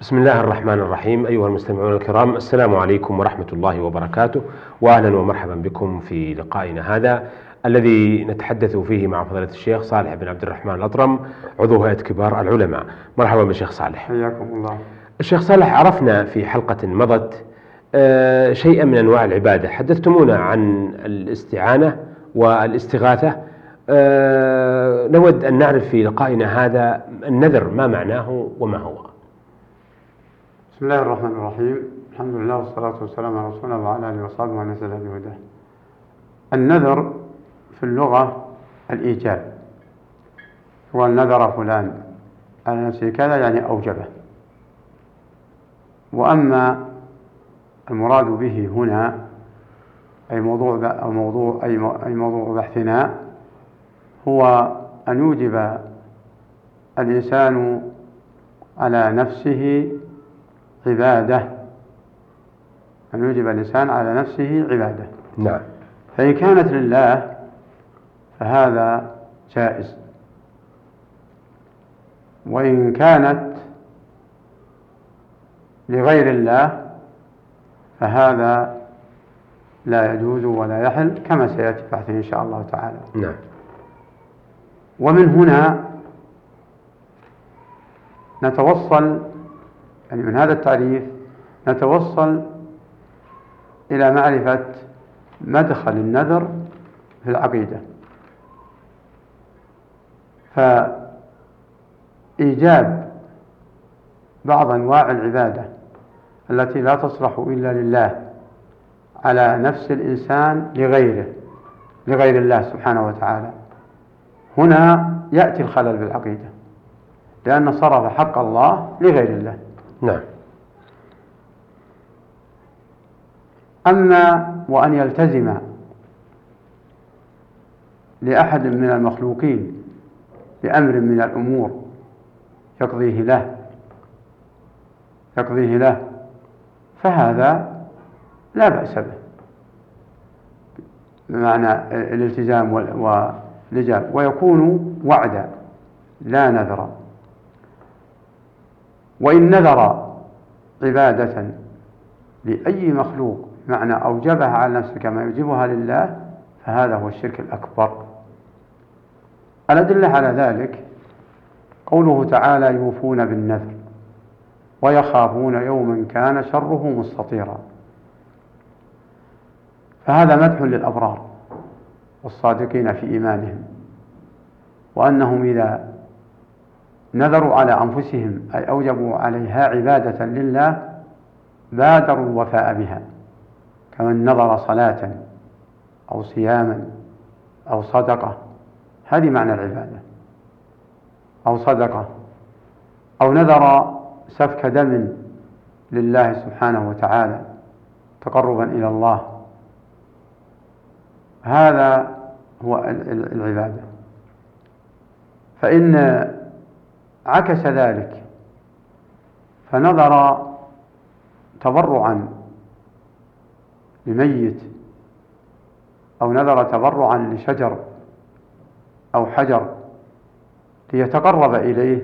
بسم الله الرحمن الرحيم. أيها المستمعون الكرام السلام عليكم ورحمة الله وبركاته. وأهلا ومرحبا بكم في لقائنا هذا الذي نتحدث فيه مع فضيلة الشيخ صالح بن عبد الرحمن الأطرم عضو هيئة كبار العلماء. مرحبا بالشيخ صالح. حياكم الله. الشيخ صالح عرفنا في حلقة مضت آه، شيئا من أنواع العبادة. حدثتمونا عن الاستعانة والاستغاثة. آه، نود أن نعرف في لقائنا هذا النذر ما معناه وما هو. بسم الله الرحمن الرحيم. الحمد لله والصلاة والسلام على رسول الله وعلى آله وصحبه ومن اهتدى بهداه. النذر في اللغة الإيجاب. هو نذر فلان. على نفسه كذا يعني أوجبه. وأما المراد به هنا أي موضوع أو موضوع أي موضوع بحثنا هو أن يوجب الإنسان على نفسه عبادة. أن يوجب الإنسان على نفسه عبادة. نعم. فإن كانت لله فهذا جائز. وإن كانت لغير الله فهذا لا يجوز ولا يحل كما سيأتي بحثه إن شاء الله تعالى. نعم. ومن هنا نتوصل يعني من هذا التعريف نتوصل إلى معرفة مدخل النذر في العقيدة. فإيجاب بعض أنواع العبادة التي لا تصلح إلا لله على نفس الإنسان لغيره لغير الله سبحانه وتعالى. هنا يأتي الخلل بالعقيدة لأن صرف حق الله لغير الله. نعم. أما وأن يلتزم لأحد من المخلوقين بأمر من الأمور يقضيه له يقضيه له فهذا لا بأس به. بمعنى الالتزام والإجابة ويكون وعدا لا نذرا وإن نذر عبادة لأي مخلوق معنى أوجبها على نفسه كما يوجبها لله فهذا هو الشرك الأكبر. الأدلة على ذلك قوله تعالى يوفون بالنذر ويخافون يوما كان شره مستطيرا. فهذا مدح للأبرار والصادقين في إيمانهم وأنهم إذا نذروا على أنفسهم أي أوجبوا عليها عبادة لله بادروا الوفاء بها. كمن نظر صلاة أو صياما أو صدقة هذه معنى العبادة. أو صدقة أو نذر سفك دم لله سبحانه وتعالى تقربا إلى الله. هذا هو العبادة. فإن عكس ذلك فنظر تبرعا لميت أو نذر تبرعا لشجر أو حجر ليتقرب إليه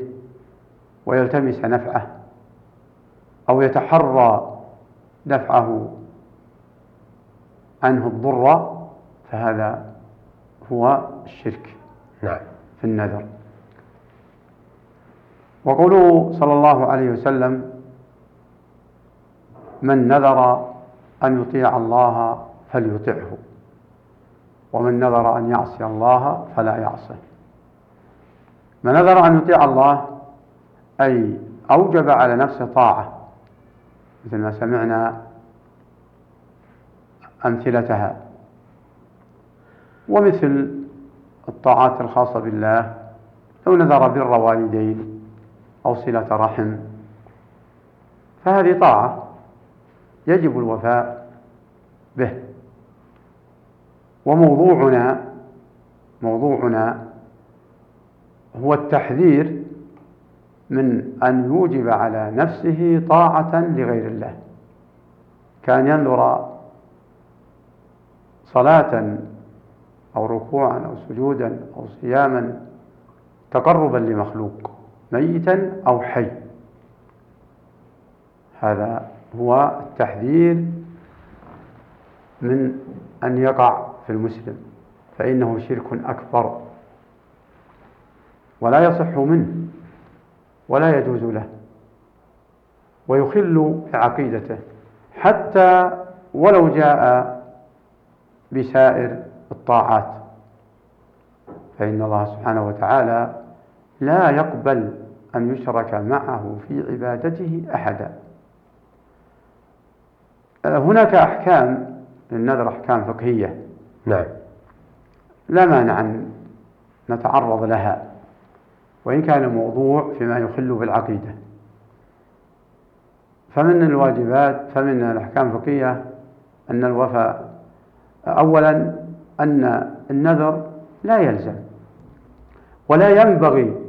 ويلتمس نفعه أو يتحرى دفعه عنه الضر فهذا هو الشرك نعم. في النذر. وقوله صلى الله عليه وسلم من نذر أن يطيع الله فليطعه ومن نذر أن يعصي الله فلا يعصه من نذر أن يطيع الله أي أوجب على نفسه طاعة مثل ما سمعنا أمثلتها. ومثل الطاعات الخاصة بالله لو نذر بر والدين أو صلة رحم. فهذه طاعة يجب الوفاء به. وموضوعنا موضوعنا هو التحذير من أن يوجب على نفسه طاعة لغير الله. كان ينذر صلاة أو ركوعا أو سجودا أو صياما تقربا لمخلوق. ميتا أو حي. هذا هو التحذير من أن يقع في المسلم فإنه شرك أكبر. ولا يصح منه ولا يجوز له ويخل بعقيدته حتى ولو جاء بسائر الطاعات. فإن الله سبحانه وتعالى لا يقبل أن يشرك معه في عبادته أحدا. هناك أحكام للنذر أحكام فقهية. نعم. لا مانع أن نتعرض لها وإن كان الموضوع فيما يخل بالعقيدة. فمن الواجبات فمن الأحكام الفقهية أن الوفاء أولا أن النذر لا يلزم ولا ينبغي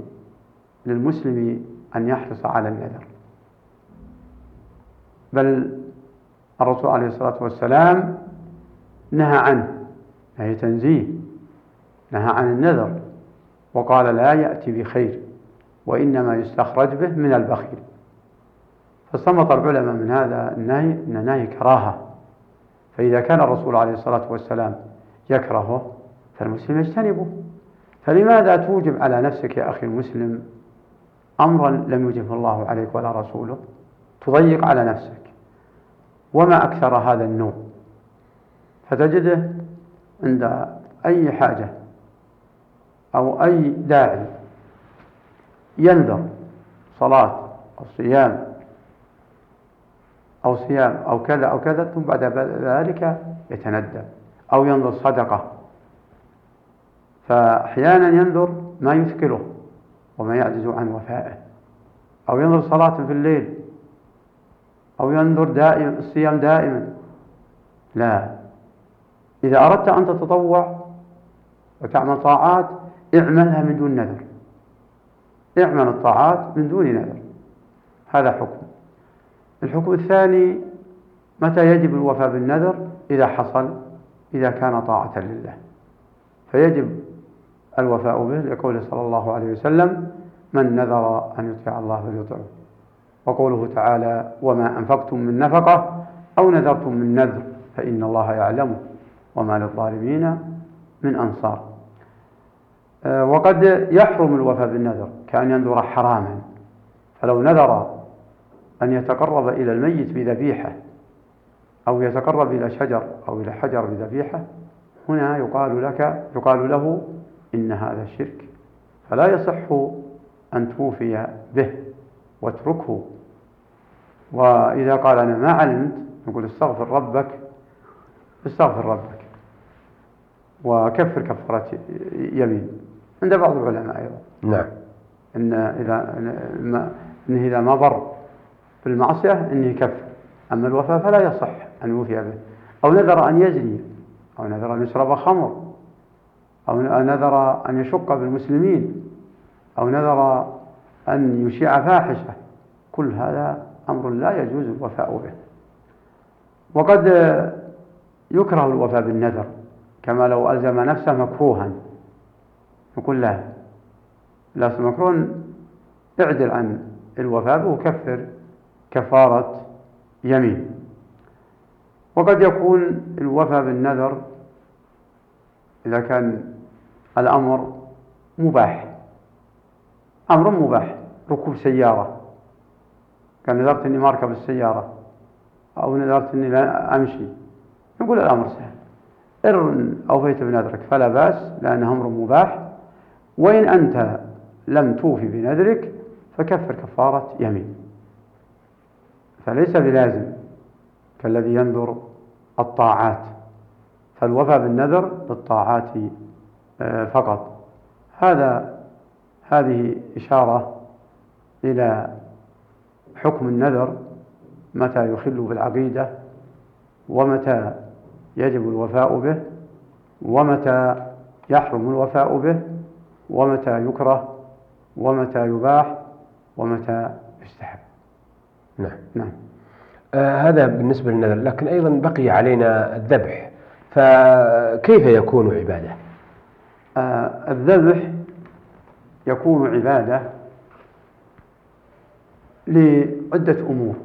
للمسلم أن يحرص على النذر بل الرسول عليه الصلاة والسلام نهى عنه نهي تنزيه نهى عن النذر وقال لا يأتي بخير وإنما يستخرج به من البخيل. فاستنبط العلماء من هذا النهي أن نهي كراهة. فإذا كان الرسول عليه الصلاة والسلام يكرهه فالمسلم يجتنبه. فلماذا توجب على نفسك يا أخي المسلم أمرا لم يجبه الله عليك ولا رسوله تضيق على نفسك. وما أكثر هذا النوع فتجده عند أي حاجة أو أي داعي ينذر صلاة أو صيام أو صيام أو كذا أو كذا ثم بعد ذلك يتندم أو ينذر صدقة. فأحيانا ينذر ما يثقله وما يعجز عن وفائه. أو ينذر صلاة في الليل. أو ينذر دائما الصيام دائما. لا. إذا أردت أن تتطوع وتعمل طاعات اعملها من دون نذر. اعمل الطاعات من دون نذر. هذا حكم. الحكم الثاني متى يجب الوفاء بالنذر؟ إذا حصل إذا كان طاعة لله. فيجب الوفاء به لقوله صلى الله عليه وسلم من نذر أن يطيع الله فليطعه. وقوله تعالى وما أنفقتم من نفقة أو نذرتم من نذر فإن الله يعلمه وما للظالمين من أنصار. آه، وقد يحرم الوفاء بالنذر كأن ينذر حراما فلو نذر أن يتقرب إلى الميت بذبيحة أو يتقرب إلى شجر أو إلى حجر بذبيحة هنا يقال لك يقال له إن هذا شرك. فلا يصح أن توفي به واتركه. وإذا قال أنا ما علمت نقول استغفر ربك استغفر ربك وكفر كفارة يمين. عند بعض العلماء أيضا. نعم. إن إذا إنه إذا ما ضر بالمعصية إنه يكفر أما الوفاء فلا يصح أن يوفي به. أو نذر أن يزني أو نذر أن يشرب خمر. أو نذر أن يشق بالمسلمين أو نذر أن يشيع فاحشة. كل هذا أمر لا يجوز الوفاء به. وقد يكره الوفاء بالنذر كما لو ألزم نفسه مكروها. يقول لا لا مكروه اعدل عن الوفاء وكفر كفارة يمين. وقد يكون الوفاء بالنذر إذا كان الأمر مباح. أمر مباح. ركوب سيارة. كان نذرت إني ما أركب السيارة. أو نذرت إني لا أمشي. نقول الأمر سهل. إن أوفيت بنذرك فلا بأس لأنه أمر مباح. وإن أنت لم توفي بنذرك فكفر كفارة يمين. فليس بلازم كالذي ينذر الطاعات. فالوفاء بالنذر للطاعات فقط. هذا هذه إشارة إلى حكم النذر متى يخل بالعقيدة ومتى يجب الوفاء به ومتى يحرم الوفاء به ومتى يكره ومتى يباح ومتى يستحب. نعم. نعم. آه هذا بالنسبة للنذر لكن أيضا بقي علينا الذبح. فكيف يكون عبادة؟ آه الذبح يكون عبادة لعدة أمور.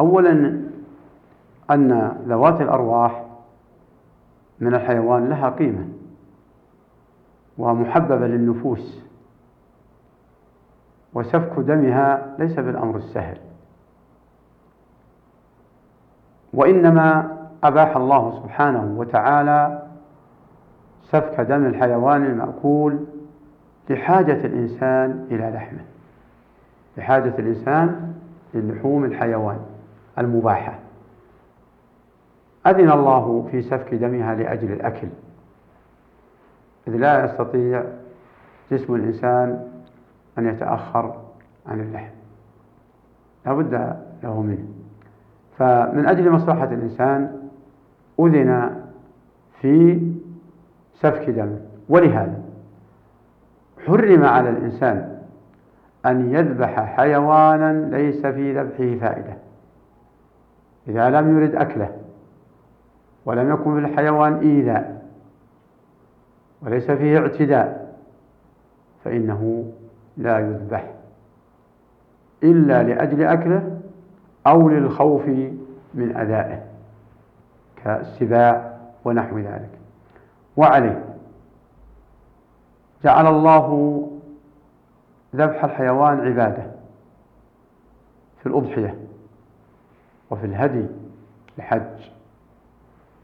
أولا أن ذوات الأرواح من الحيوان لها قيمة ومحببة للنفوس وسفك دمها ليس بالأمر السهل. وإنما أباح الله سبحانه وتعالى سفك دم الحيوان المأكول لحاجة الإنسان إلى لحمه لحاجة الإنسان للحوم الحيوان المباحة. أذن الله في سفك دمها لأجل الأكل. إذ لا يستطيع جسم الإنسان أن يتأخر عن اللحم. لا بد له منه. فمن أجل مصلحة الإنسان أذن في سفك دم. ولهذا حرم على الإنسان أن يذبح حيوانا ليس في ذبحه فائدة. إذا لم يرد أكله ولم يكن في الحيوان إيذاء وليس فيه اعتداء فإنه لا يذبح إلا لأجل أكله أو للخوف من أذائه كالسباع ونحو ذلك. وعليه جعل الله ذبح الحيوان عبادة في الأضحية وفي الهدي الحج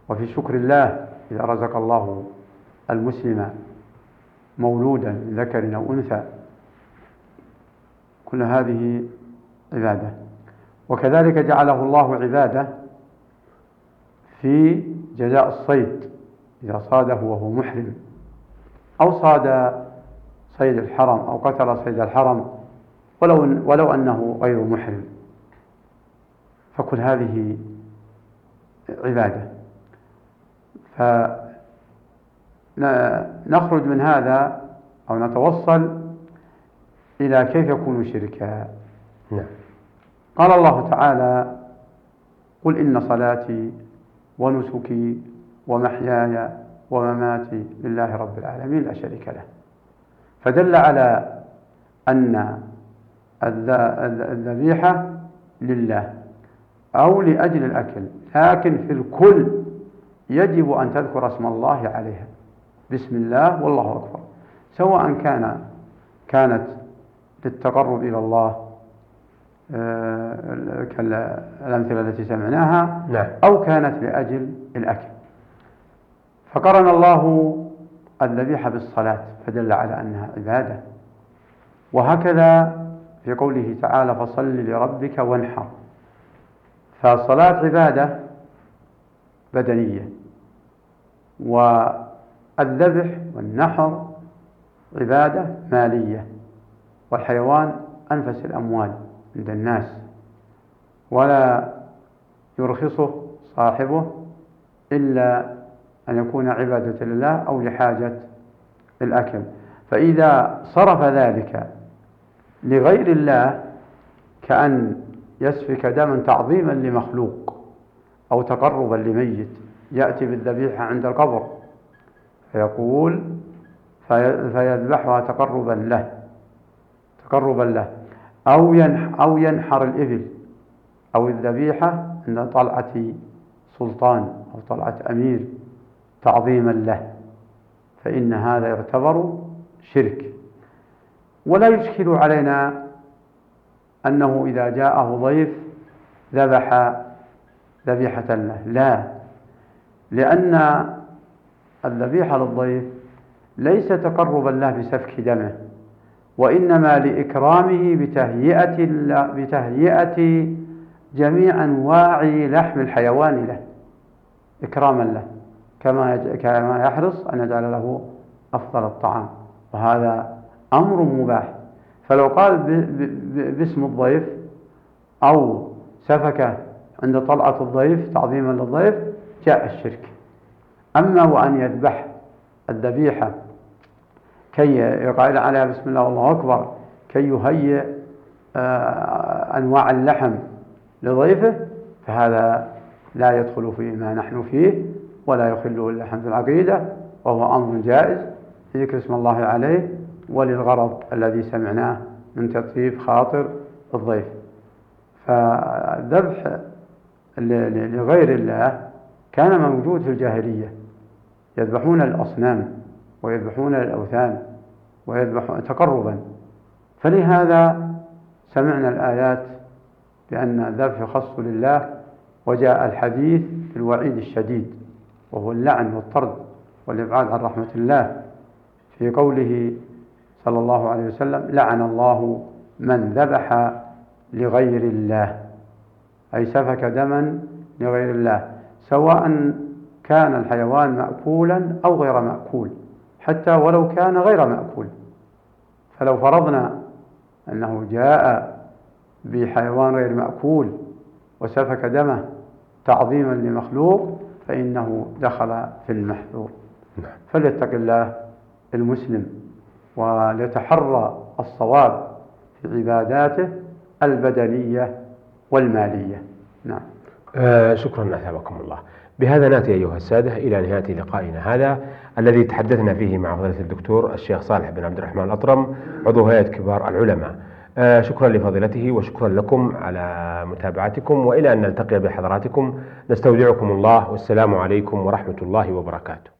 وفي شكر الله إذا رزق الله المسلم مولودا ذكر أو أنثى. كل هذه عبادة. وكذلك جعله الله عبادة في جزاء الصيد. إذا صاده وهو محرم أو صاد صيد الحرم أو قتل صيد الحرم ولو, ولو أنه غير محرم. فكل هذه عبادة. فنخرج من هذا أو نتوصل إلى كيف يكون شركا. نعم. قال الله تعالى قل إن صلاتي ونسكي ومحياي ومماتي لله رب العالمين لا شريك له. فدل على أن الذبيحة لله أو لأجل الأكل لكن في الكل يجب أن تذكر اسم الله عليها. بسم الله والله أكبر. سواء كان كانت للتقرب إلى الله آه، كالأمثلة التي سمعناها نعم. أو كانت لأجل الأكل. فقرن الله الذبيحة بالصلاة فدل على أنها عبادة. وهكذا في قوله تعالى فصل لربك وانحر. فالصلاة عبادة بدنية والذبح والنحر عبادة مالية. والحيوان أنفس الأموال عند الناس ولا يرخصه صاحبه إلا أن يكون عبادة لله أو لحاجة الأكل فإذا صرف ذلك لغير الله كأن يسفك دما تعظيما لمخلوق أو تقربا لميت يأتي بالذبيحة عند القبر فيقول فيذبحها تقربا له تقربا له. أو أو ينحر الإبل أو الذبيحة عند طلعة سلطان أو طلعة أمير. تعظيما له فإن هذا يعتبر شرك. ولا يشكل علينا أنه إذا جاءه ضيف ذبح ذبيحة له لا. لأن الذبيحة للضيف ليس تقربا له بسفك دمه وإنما لإكرامه بتهيئة بتهيئة جميع أنواع لحم الحيوان له إكراما له. كما كما يحرص أن يجعل له أفضل الطعام. وهذا أمر مباح. فلو قال باسم الضيف أو سفك عند طلعة الضيف تعظيما للضيف جاء الشرك. أما وأن يذبح الذبيحة كي يقال عليها بسم الله والله أكبر كي يهيئ آه، أنواع اللحم لضيفه فهذا لا يدخل فيما نحن فيه ولا يخل اللحم في العقيدة وهو أمر جائز ذكر اسم الله عليه وللغرض الذي سمعناه من تطيب خاطر الضيف. فالذبح لغير الله كان موجود في الجاهلية. يذبحون الأصنام ويذبحون الأوثان ويذبحون تقربا. فلهذا سمعنا الآيات بأن الذبح يخص لله وجاء الحديث في الوعيد الشديد. وهو اللعن والطرد والإبعاد عن رحمة الله. في قوله صلى الله عليه وسلم لعن الله من ذبح لغير الله. أي سفك دما لغير الله سواء كان الحيوان مأكولا أو غير مأكول حتى ولو كان غير مأكول. فلو فرضنا أنه جاء بحيوان غير مأكول وسفك دمه تعظيما لمخلوق فإنه دخل في المحذور. نعم. فليتق الله المسلم وليتحرى الصواب في عباداته البدنية والمالية. نعم. آه شكرا أثابكم الله. بهذا نأتي أيها السادة إلى نهاية لقائنا هذا الذي تحدثنا فيه مع فضيلة الدكتور الشيخ صالح بن عبد الرحمن الأطرم عضو هيئة كبار العلماء. شكرا لفضيلته وشكرا لكم على متابعتكم وإلى أن نلتقي بحضراتكم. نستودعكم الله والسلام عليكم ورحمة الله وبركاته.